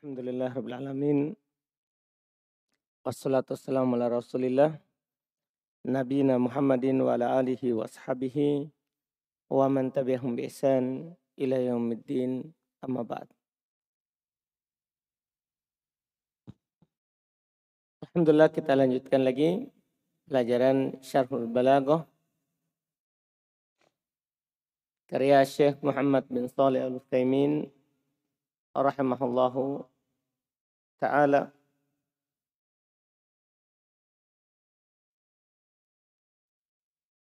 Alhamdulillah Rabbil Alamin. Wassalatu wassalamu ala rasulillah. Nabina Muhammadin wa ala alihi wa ashabihi. Wa man tabi'ahum bi ihsan ila yaumiddin amma ba'd. Alhamdulillah kita lanjutkan lagi pelajaran Syarhul Balaghah karya Syekh Muhammad bin Salih Al-Utsaimin rahimahullahu taala.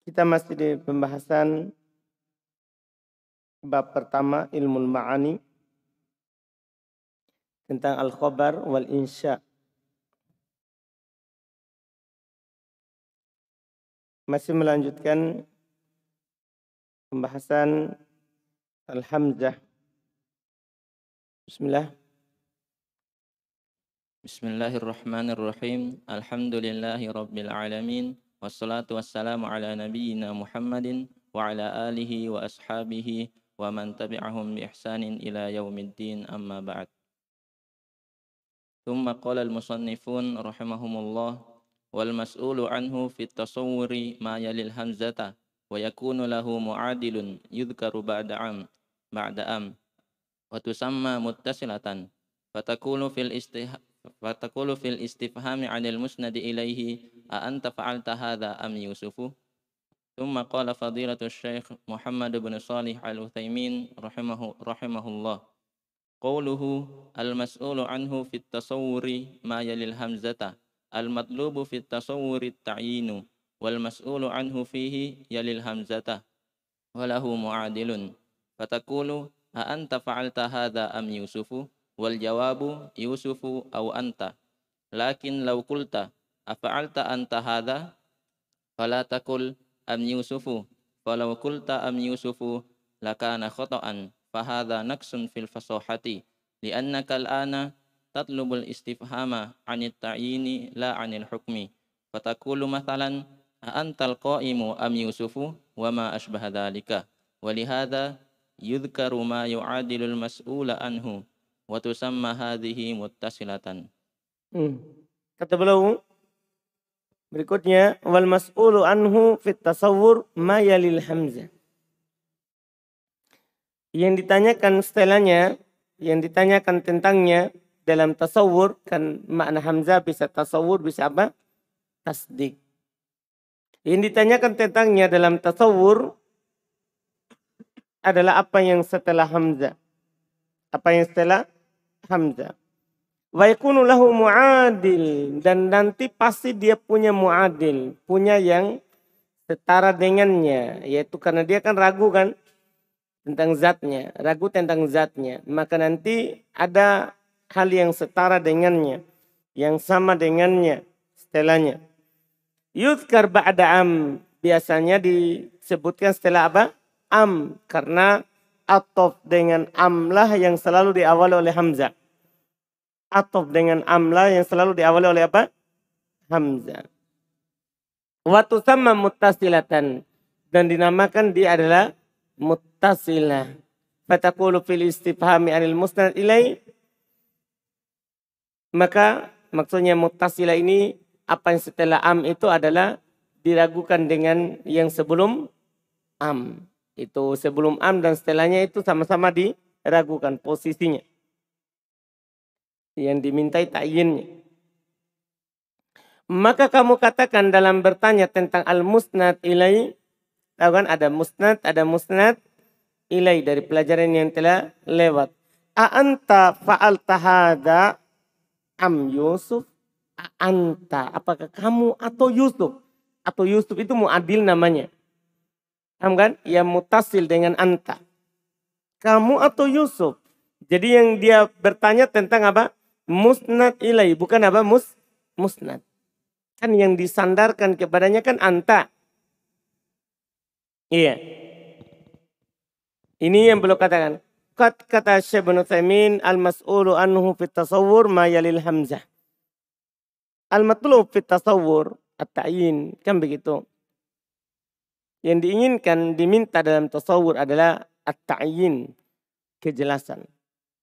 Kita masih di pembahasan bab pertama ilmu ma'ani tentang al-khabar wal insya. Masih melanjutkan pembahasan Al-Hamzah. Bismillah. بسم الله الرحمن الرحيم الحمد لله رب العالمين والصلاة والسلام على نبينا محمد وعلى آله وأصحابه ومن تبعهم بإحسان إلى يوم الدين أما بعد ثم قال المصنفون رحمهم الله والمسؤول عنه في التصور ما يلي الهمزة ويكون له معادل يذكر بعد عام بعد أم وتسمى متصلة فتكون في, الاستهام فتقول في الاستفهام عن المسند إليه أأنت فعلت هذا أم يوسف؟ ثم قال فضيلة الشيخ محمد بن صالح العثيمين رحمه رحمه الله. قوله المسؤول عنه في التصور ما يلي الهمزة المطلوب في التصور التعيين والمسؤول عنه فيه يلي الهمزة وله معادل. فتقول أأنت فعلت هذا أم يوسف؟ والجواب يوسف أو أنت. لكن لو قلت أفعلت أنت هذا؟ فلا تقل أم يوسف. فلو قلت أم يوسف لكان خطأ. فهذا نقص في الفصاحة لأنك الآن تطلب الاستفهام عن التعيين لا عن الحكم. فتقول مثلا أنت القائم أم يوسف؟ وما أشبه ذلك. ولهذا يذكر ما يعادل المسؤول عنه. wa tusamma hadhihi muttasilatan. Hmm. Kata beliau berikutnya wal mas'ulu anhu fit tasawwur ma yalil hamzah. Yang ditanyakan setelahnya, yang ditanyakan tentangnya dalam tasawur kan makna hamzah bisa tasawur bisa apa? Tasdik. Yang ditanyakan tentangnya dalam tasawur adalah apa yang setelah hamzah. Apa yang setelah Hamzah. Wa yakunu lahu muadil. Dan nanti pasti dia punya muadil. Punya yang setara dengannya. Yaitu karena dia kan ragu kan tentang zatnya. Ragu tentang zatnya. Maka nanti ada hal yang setara dengannya. Yang sama dengannya setelahnya. Yudhkar ba'da am. Biasanya disebutkan setelah apa? Am. Karena atof dengan amlah yang selalu diawali oleh Hamzah. Atof dengan amlah yang selalu diawali oleh apa? Hamzah. Waktu sama mutasilatan. Dan dinamakan dia adalah mutasilah. Fatakulu fil istifhami anil musnad ilai. Maka maksudnya mutasilah ini apa yang setelah am itu adalah diragukan dengan yang sebelum am. Itu sebelum am dan setelahnya itu sama-sama diragukan posisinya. Yang dimintai ta'yinnya. Maka kamu katakan dalam bertanya tentang al-musnad ilai. Tahu kan ada musnad, ada musnad ilai dari pelajaran yang telah lewat. A'anta fa'al tahada am Yusuf anta. Apakah kamu atau Yusuf? Atau Yusuf itu muadil namanya. Paham kan? Yang mutasil dengan anta. Kamu atau Yusuf? Jadi yang dia bertanya tentang apa? Musnad ilai. Bukan apa? Mus, musnad. Kan yang disandarkan kepadanya kan anta. Iya. Ini yang belum katakan. Kata Syekh bin al-mas'ulu anhu fit tasawwur ma yalil hamzah. Al-matlub fit tasawur at-ta'yin kan begitu. Yang diinginkan diminta dalam tasawur adalah at-ta'yin, kejelasan.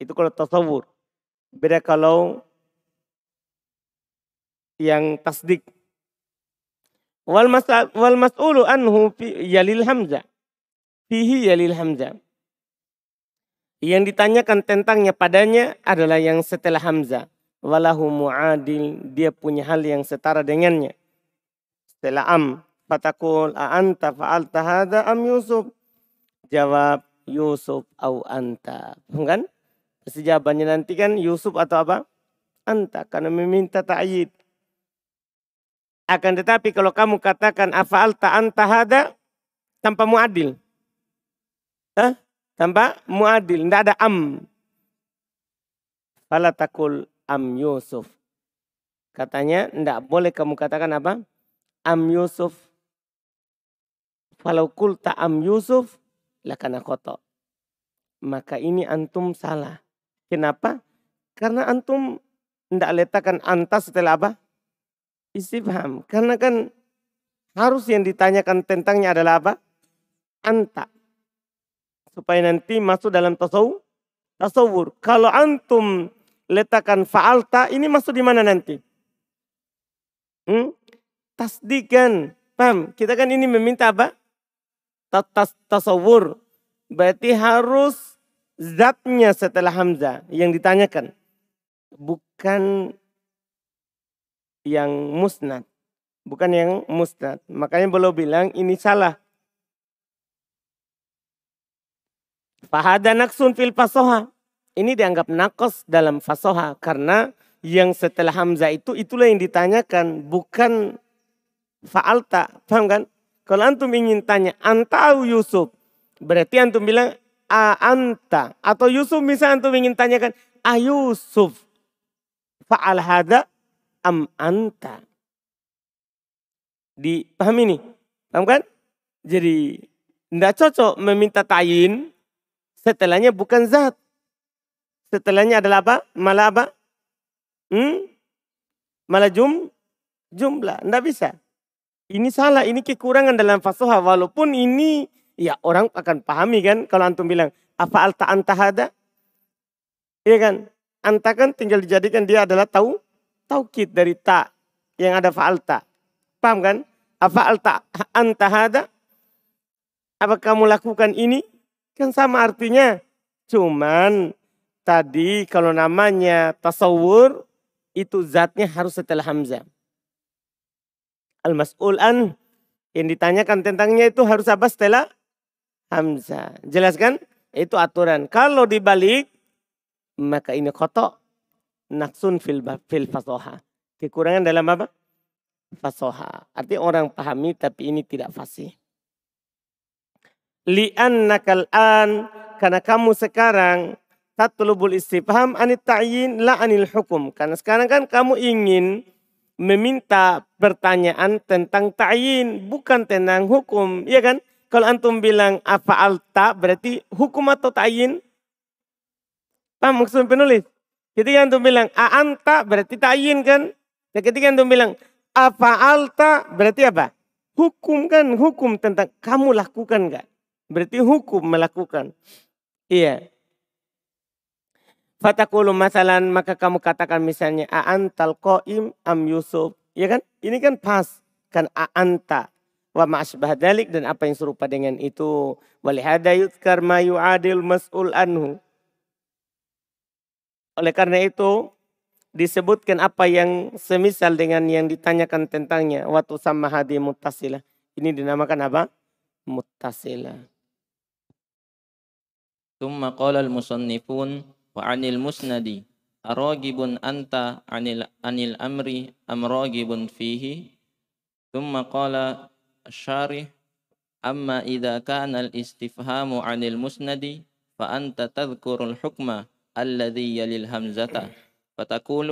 Itu kalau tasawur. Beda kalau yang tasdik. Wal wal mas'ulu anhu fi yalil hamzah. Fihi yalil hamzah. Yang ditanyakan tentangnya padanya adalah yang setelah hamzah. Walahu mu'adil, dia punya hal yang setara dengannya. Setelah am, fatakul anta fa'alta hadha am Yusuf? Jawab Yusuf au anta. Kan? Pasti jawabannya nanti kan Yusuf atau apa? Anta karena meminta ta'yid. Akan tetapi kalau kamu katakan afa'alta anta hada tanpa muadil. Hah? Tanpa muadil, tidak ada am. Fala takul am Yusuf. Katanya tidak boleh kamu katakan apa? Am Yusuf. Kalau kulta am Yusuf, lakana koto. Maka ini antum salah. Kenapa? Karena antum tidak letakkan anta setelah apa? Istifham. Karena kan harus yang ditanyakan tentangnya adalah apa? Anta. Supaya nanti masuk dalam tasawur. tasawur. Kalau antum letakkan fa'alta, ini masuk di mana nanti? Hmm? Tasdikan. Paham? Kita kan ini meminta apa? Tas tasawur. Berarti harus zatnya setelah hamzah yang ditanyakan. Bukan yang musnad. Bukan yang musnad. Makanya beliau bilang ini salah. Fahada naksun fil fasoha. Ini dianggap nakos dalam fasoha. Karena yang setelah Hamzah itu itulah yang ditanyakan. Bukan fa'alta. Paham kan? Kalau antum ingin tanya antau Yusuf. Berarti antum bilang a anta. Atau Yusuf misalnya antum ingin tanyakan a Yusuf. Fa'al hada am anta. Dipahami ini? Paham kan? Jadi tidak cocok meminta tayin setelahnya bukan zat. Setelahnya adalah apa? Malah apa? Hmm? Malah jum, jumlah. Tidak bisa. Ini salah, ini kekurangan dalam fasoha. Walaupun ini ya orang akan pahami kan kalau antum bilang apa alta antahada? Iya kan? Anta kan tinggal dijadikan dia adalah tahu taukid dari ta yang ada fa'alta. Paham kan? Fa'alta anta hada? Apa kamu lakukan ini? Kan sama artinya. Cuman tadi kalau namanya tasawur itu zatnya harus setelah hamzah. Al-mas'ul an yang ditanyakan tentangnya itu harus apa setelah hamzah. Jelaskan? Itu aturan. Kalau dibalik maka ini kotok naksun fil, fil fasoha. Kekurangan dalam apa? Fasoha. Artinya orang pahami tapi ini tidak fasih. Li'an nakal an karena kamu sekarang tatlubul istifham anit ta'yin la anil hukum. Karena sekarang kan kamu ingin meminta pertanyaan tentang ta'yin bukan tentang hukum, ya kan? Kalau antum bilang apa alta berarti hukum atau ta'yin? Paham maksud penulis? Ketika antum bilang anta berarti ta'yin kan? Dan ketika antum bilang apa alta berarti apa? Hukum kan, hukum tentang kamu lakukan kan? Berarti hukum melakukan. Iya. Fatakulu masalan maka kamu katakan misalnya antal qaim am Yusuf. Ya kan? Ini kan pas. Kan anta wa ma'asbah dalik dan apa yang serupa dengan itu. Walihada yudkar ma yu'adil mas'ul anhu. Oleh karena itu disebutkan apa yang semisal dengan yang ditanyakan tentangnya waktu sama hadi muttasilah. Ini dinamakan apa? Muttasilah. ثم قال المصنفون وعن المسند أراغب أنت عن, عن الأمر أم راغب فيه؟ ثم قال الشارح أما إذا كان الاستفهام عن المسند فأنت تذكر الحكم الذي يلي الهمزة فتقول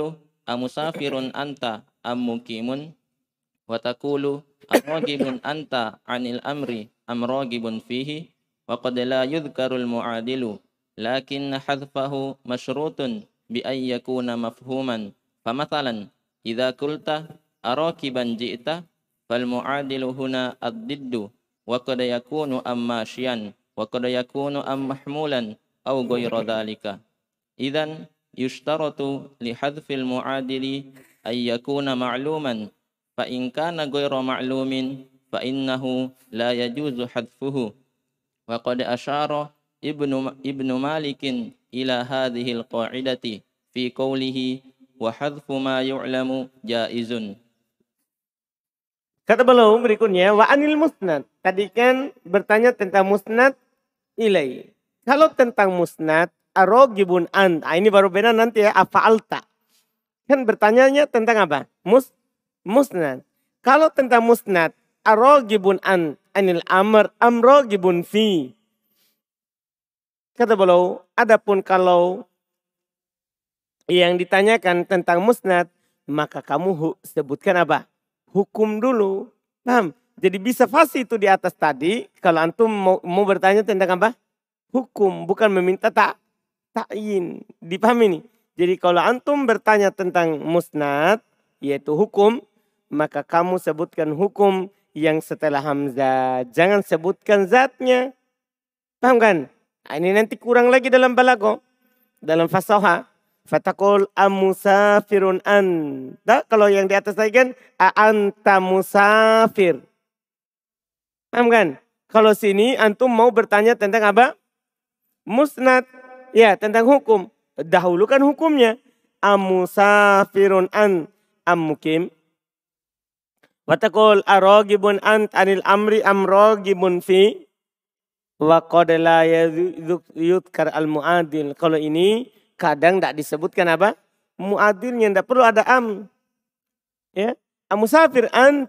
أمسافر أنت أم مقيم؟ وتقول أراغب أنت عن الأمر أم راغب فيه؟ وقد لا يذكر المعادل لكن حذفه مشروط بأن يكون مفهوما. فمثلا إذا قلت أراكبا جئت فالمعادل هنا الضد وقد يكون أم ماشيا وقد يكون أم محمولا أو غير ذلك. إذا يشترط لحذف المعادل أن يكون معلوما. فإن كان غير معلوم فإنه لا يجوز حذفه. وقد أشار ibnu ibnu Malikin ila hadhil qa'idati fi qawlihi wa hadfu ma yu'lamu jaizun. Kata beliau berikutnya wa anil musnad. Tadi kan bertanya tentang musnad ilai. Kalau tentang musnad arogibun an. Ah, ini baru beda nanti ya afalta. Kan bertanyanya tentang apa? Mus musnad. Kalau tentang musnad arogibun an anil amr amrogibun fi. Kata beliau, adapun kalau yang ditanyakan tentang musnad, maka kamu sebutkan apa? hukum dulu. Paham? Jadi bisa fasih itu di atas tadi. Kalau antum mau, mau bertanya tentang apa? Hukum, bukan meminta tak takin. Dipahami nih? Jadi kalau antum bertanya tentang musnad, yaitu hukum, maka kamu sebutkan hukum yang setelah hamzah. Jangan sebutkan zatnya. Paham kan? Nah, ini nanti kurang lagi dalam balago. Dalam fasoha. Fatakul amusafirun anta. Kalau yang di atas tadi kan anta musafir. Paham kan? Kalau sini antum mau bertanya tentang apa? Musnad. Ya, tentang hukum. Dahulu kan hukumnya. Amusafirun an ammukim. Watakul arogibun ant anil amri amrogibun fi. Wa qadla yudhkar al muadil. Kalau ini kadang tidak disebutkan apa? Muadilnya tidak perlu ada am. Ya, amusafir an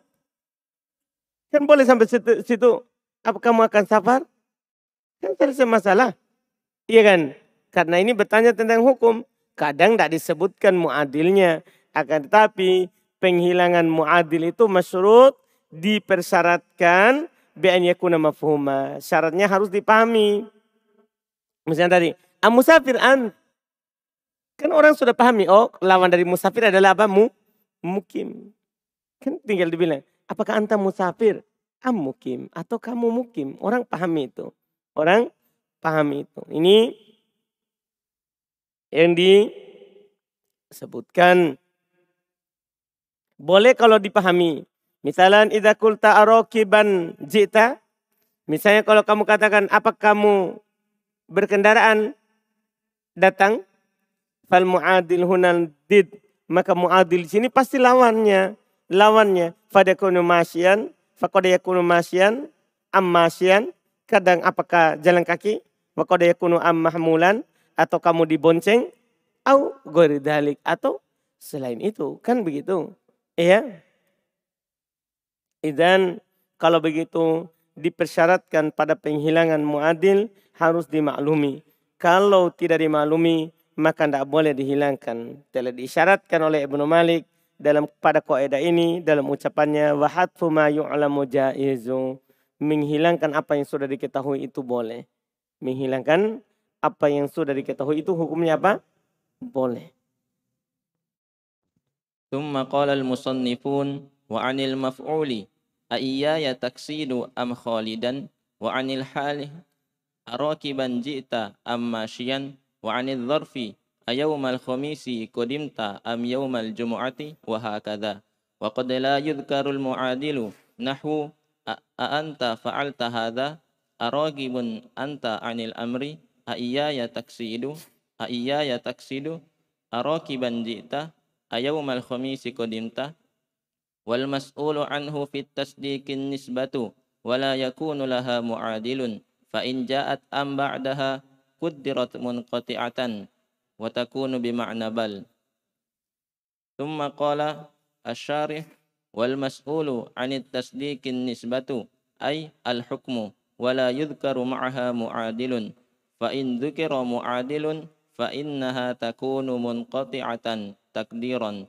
kan boleh sampai situ, situ. Apa kamu akan safar? Kan selesai masalah. Iya kan? Karena ini bertanya tentang hukum. Kadang tidak disebutkan muadilnya. Akan tetapi penghilangan muadil itu masyurut dipersyaratkan bi'an yakuna mafhuma. Syaratnya harus dipahami. Misalnya tadi, amusafir an Kan orang sudah pahami, oh lawan dari musafir adalah apa? Mu, mukim. Kan tinggal dibilang, apakah anta musafir? Am mukim atau kamu mukim. Orang pahami itu. Orang pahami itu. Ini yang disebutkan. Boleh kalau dipahami. Misalnya idza kulta arokiban jita. Misalnya kalau kamu katakan apa kamu berkendaraan? Datang fal muadil hunal did. Maka muadil sini pasti lawannya lawannya. Fadakunu masyian faqad yakunu masyian am masyian kadang apakah jalan kaki faqad yakunu am mahmulan atau kamu dibonceng au ghairi dalik atau selain itu. Kan begitu? Iya dan kalau begitu dipersyaratkan pada penghilangan muadil harus dimaklumi kalau tidak dimaklumi maka tidak boleh dihilangkan. Telah diisyaratkan oleh Ibnu Malik dalam pada kaidah ini dalam ucapannya wahatfu ma yu'lamu jaizu menghilangkan apa yang sudah diketahui itu boleh. Menghilangkan apa yang sudah diketahui itu hukumnya apa? Boleh. ثم قال المصنفون وعن المفعول أإياي تكسيد أم خالدا؟ وعن الحال أراكبا جئت أم ماشيا؟ وعن الظرف أيوم الخميس قدمت أم يوم الجمعة؟ وهكذا. وقد لا يذكر المعادل. نحو أأنت فعلت هذا؟ أراغب أنت عن الأمر؟ أإياي تكسيد؟ أإياي تكسيد؟ أراكبا جئت أيوم الخميس قدمت؟ والمسؤول عنه في التصديق النسبة ولا يكون لها معادل فإن جاءت أم بعدها قدرت منقطعة وتكون بمعنى بل. ثم قال الشارح والمسؤول عن التصديق النسبة أي الحكم ولا يذكر معها معادل. فإن ذكر معادل فإنها تكون منقطعة تقديرا.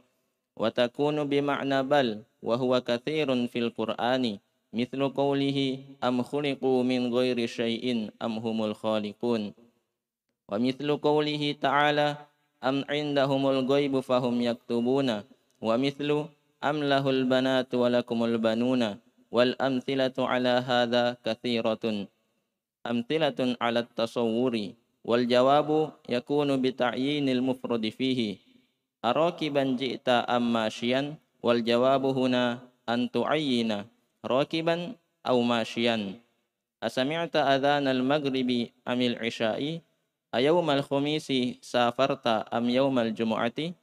وتكون بمعنى بل وهو كثير في القرآن مثل قوله أم خلقوا من غير شيء أم هم الخالقون؟ ومثل قوله تعالى أم عندهم الغيب فهم يكتبون؟ ومثل أم له البنات ولكم البنون؟ والأمثلة على هذا كثيرة. أمثلة على التصور yakunu bi ta'yinil mufradi fihi arakiban ji'ta am masyian wal jawabu huna an tu'ayyina. Rakiban aw masyian asami'ta adhan al maghribi amil isya'i ayawm al khumisi safarta am yawm al jumu'ati.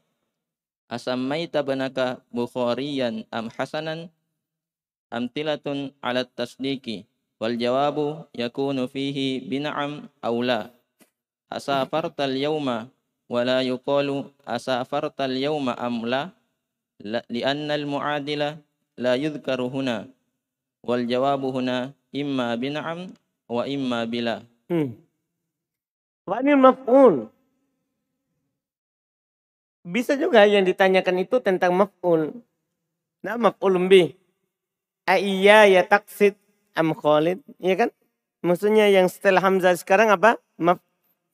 Asammaita banaka bukhariyan am hasanan amtilatun ala tasdiki wal jawabu yakunu fihi bin'am aw la. Yuqalu asafartal yawma la lianna al muadila la yudhkaru huna wal jawabu huna imma bin'am wa imma bila hmm. wa ini maf'ul bisa juga yang ditanyakan itu tentang maf'ul nah maf'ul bih Aiya ya taksid am khalid, ya kan? Maksudnya yang setelah hamzah sekarang apa? Maf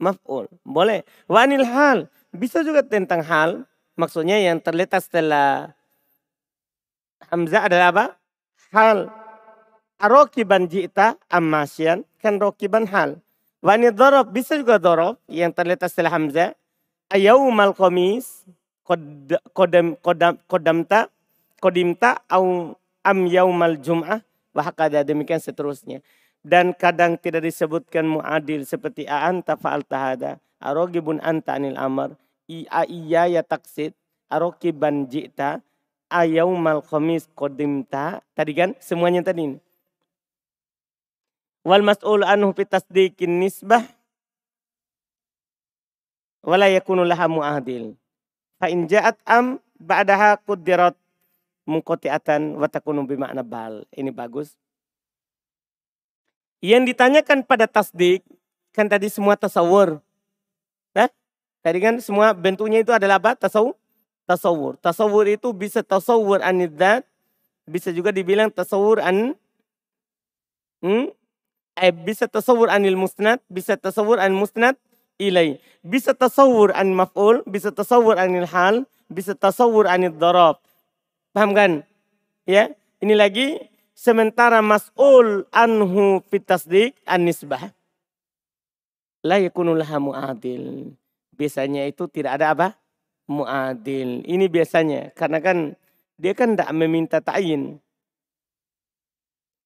maf'ul. Boleh. Wanil hal. Bisa juga tentang hal. Maksudnya yang terletak setelah hamzah adalah apa? Hal. Arokiban ji'ta ammasyan. Kan rokiban hal. Wanil dorob. Bisa juga dorob. Yang terletak setelah hamzah. Ayaumal komis. Kodam, kodam, kodamta. Kodimta. Au am yaumal jum'ah wahakada demikian seterusnya. Dan kadang tidak disebutkan muadil seperti a'anta fa'al tahada. Arogibun anta anil amar. Iya iya ya taksid. Arokiban ji'ta. Ayaumal khamis kodimta. Tadi kan semuanya tadi. Wal mas'ul anhu fi tasdiqin nisbah. Wala yakunu laha muadil. Fa in ja'at am ba'daha kudirat mungkotiatan watakunu bal. Ini bagus. Yang ditanyakan pada tasdik, kan tadi semua tasawur. Nah, tadi kan semua bentuknya itu adalah apa? Tasawur. Tasawur. Tasawur itu bisa tasawur anidat, bisa juga dibilang tasawur an hmm? eh, bisa tasawur anil musnad, bisa tasawur an musnad ilai. Bisa tasawur an maf'ul, bisa tasawur anil hal, bisa tasawur anil darab. Paham kan? Ya, ini lagi sementara mas'ul anhu fitasdik an-nisbah. La yakunu laha mu'adil. Biasanya itu tidak ada apa? Mu'adil. Ini biasanya. Karena kan dia kan tidak meminta ta'yin.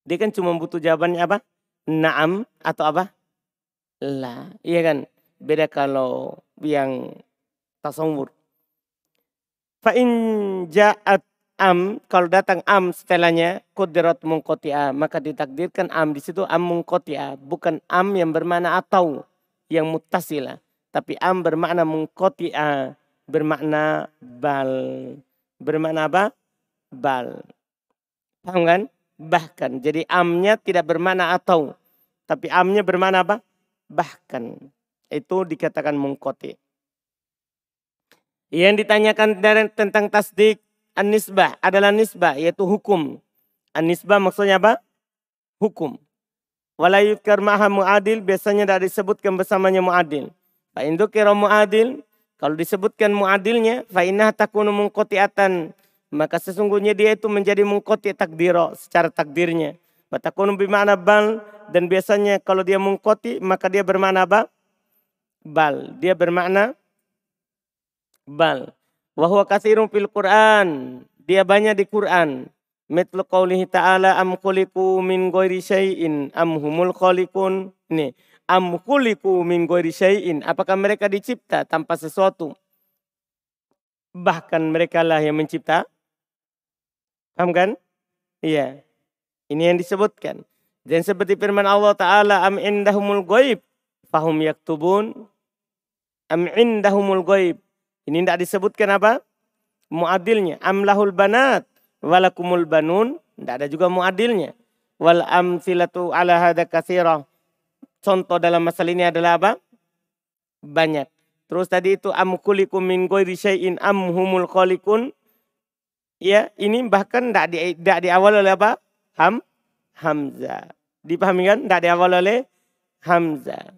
Dia kan cuma butuh jawabannya apa? Naam atau apa? La. Iya kan? Beda kalau yang tasawur. Fa'in ja'at am kalau datang am setelahnya kudrat mungkotia maka ditakdirkan am di situ am mungkotia bukan am yang bermakna atau yang mutasila. Tapi am bermakna mungkotia bermakna bal. Bermakna apa? Bal. Paham kan? Bahkan. Jadi amnya tidak bermakna atau. Tapi amnya bermakna apa? Bahkan. Itu dikatakan mungkoti. Yang ditanyakan tentang tasdik An-nisbah adalah nisbah yaitu hukum. An-nisbah maksudnya apa? Hukum. Walayudkar maha mu'adil biasanya tidak disebutkan bersamanya mu'adil. Fa mu'adil kalau disebutkan mu'adilnya fa inna takunu mungkotiatan maka sesungguhnya dia itu menjadi mungkoti takdiro secara takdirnya. Batakunu bimana bal dan biasanya kalau dia mungkoti maka dia bermakna apa? Bal. Dia bermakna bal. Wahwa kasirun fil Quran. Dia banyak di Quran. Mitlu qawlihi ta'ala am khuliku min ghairi syai'in am humul khaliqun. Ini am khuliku min ghairi syai'in. Apakah mereka dicipta tanpa sesuatu? Bahkan mereka lah yang mencipta. Paham kan? Iya. Ini yang disebutkan. Dan seperti firman Allah Ta'ala am indahumul ghaib fahum yaktubun am indahumul ghaib ini tidak disebutkan apa? Muadilnya. Amlahul banat walakumul banun. Tidak ada juga muadilnya. Wal amsilatu ala hada kasirah. Contoh dalam masalah ini adalah apa? Banyak. Terus tadi itu am kulikum min ghairi syai'in am humul khalikun. Ya, ini bahkan tidak di, tidak di awal oleh apa? Ham, Hamzah. Dipahami kan? Tidak di awal oleh Hamzah.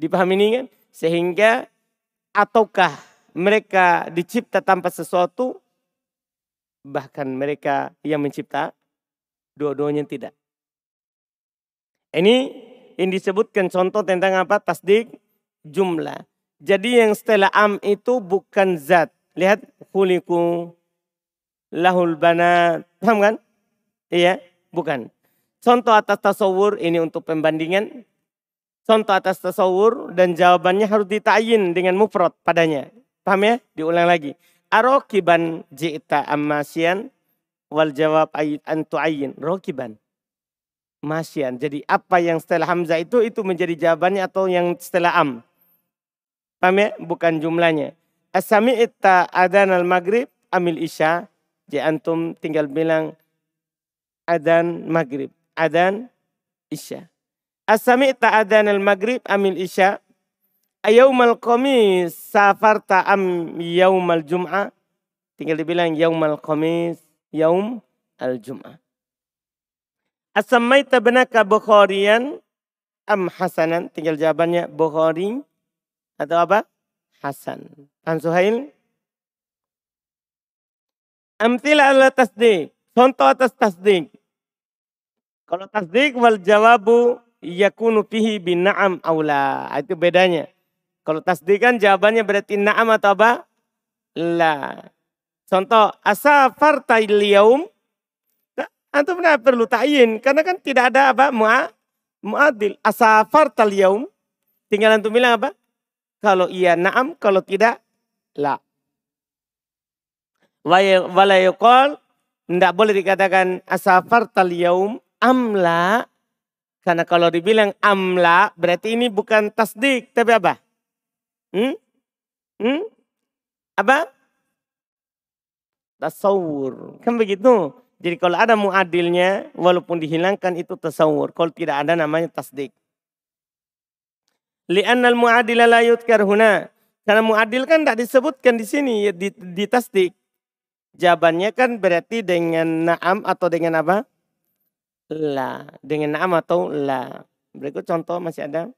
Dipahami ini kan? Sehingga ataukah mereka dicipta tanpa sesuatu, bahkan mereka yang mencipta, dua-duanya tidak. Ini yang disebutkan contoh tentang apa? Tasdik jumlah. Jadi yang setelah am itu bukan zat. Lihat khuliku lahul banat. Paham kan? Iya, bukan. Contoh atas tasawur ini untuk pembandingan. Contoh atas tasawur dan jawabannya harus ditayin dengan mufrad padanya. Paham ya? Diulang lagi. Arokiban ji'ta ammasian wal jawab ayat antu ayin. Rokiban. Masyan. Jadi apa yang setelah Hamzah itu, itu menjadi jawabannya atau yang setelah am. Paham ya? Bukan jumlahnya. Asami itta adan al maghrib amil isya. Jadi antum tinggal bilang adan maghrib adan isya. Asami adan al maghrib amil isya. Ayaumal qamis safarta am yaumal jum'ah. Tinggal dibilang yaumal qamis yaum al jum'ah. Asamaita benaka Bukharian am Hasanan? Tinggal jawabannya Bukhari atau apa? Hasan. An Suhail? Amtila ala tasdik. Contoh atas tasdik. Kalau tasdik wal jawabu yakunu fihi bin na'am aula. Itu bedanya. Kalau tasdik kan jawabannya berarti na'am atau apa? La. Contoh, asafarta yaum. Antum tidak perlu ta'yin. Karena kan tidak ada apa? Mu'a, mu'adil. Asafarta yaum. Tinggal antum bilang apa? Kalau iya na'am, kalau tidak la. Wala yuqal. Tidak boleh dikatakan asafarta yaum amla karena kalau dibilang amla berarti ini bukan tasdik tapi apa? Hmm? Hmm? Apa? Tasawur. Kan begitu. Jadi kalau ada muadilnya walaupun dihilangkan itu tasawur. Kalau tidak ada namanya tasdik. Li'annal muadila la yudkar huna. Karena muadil kan tidak disebutkan di sini di, di tasdik. Jawabannya kan berarti dengan naam atau dengan apa? la dengan nama atau la. Berikut contoh masih ada.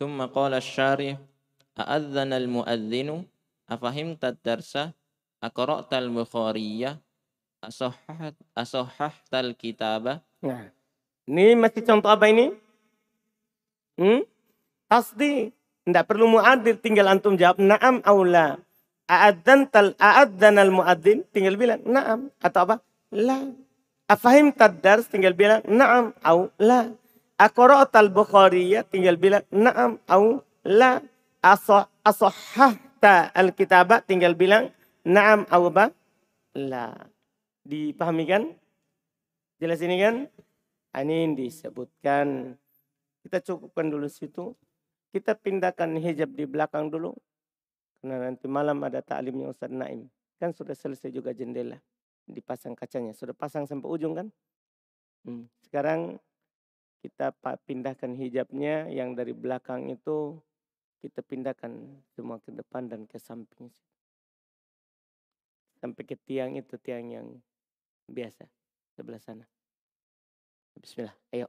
ثم قال الشارح أأذن المؤذن أفهمت الدرس أقرأت البخارية أصححت أصححت الكتابة Nah, ini masih contoh apa ini? Hmm? Tasdi. Tidak perlu muadil, tinggal antum jawab naam aula. A'adzan tal a'adzan al muadzin, tinggal bilang naam atau apa? La. Afahim tadars tinggal bilang na'am au la. Akorot al Bukhariyah tinggal bilang na'am au la. Asohahta al kitabah tinggal bilang na'am au ba la. Dipahami kan? Jelas ini kan? Ah, ini disebutkan. Kita cukupkan dulu situ. Kita pindahkan hijab di belakang dulu. Karena nanti malam ada ta'limnya Ustaz Naim. Kan sudah selesai juga jendela dipasang kacanya. Sudah pasang sampai ujung kan? Hmm. Sekarang kita pindahkan hijabnya yang dari belakang itu kita pindahkan semua ke depan dan ke samping. Sampai ke tiang itu tiang yang biasa sebelah sana. Bismillah, ayo.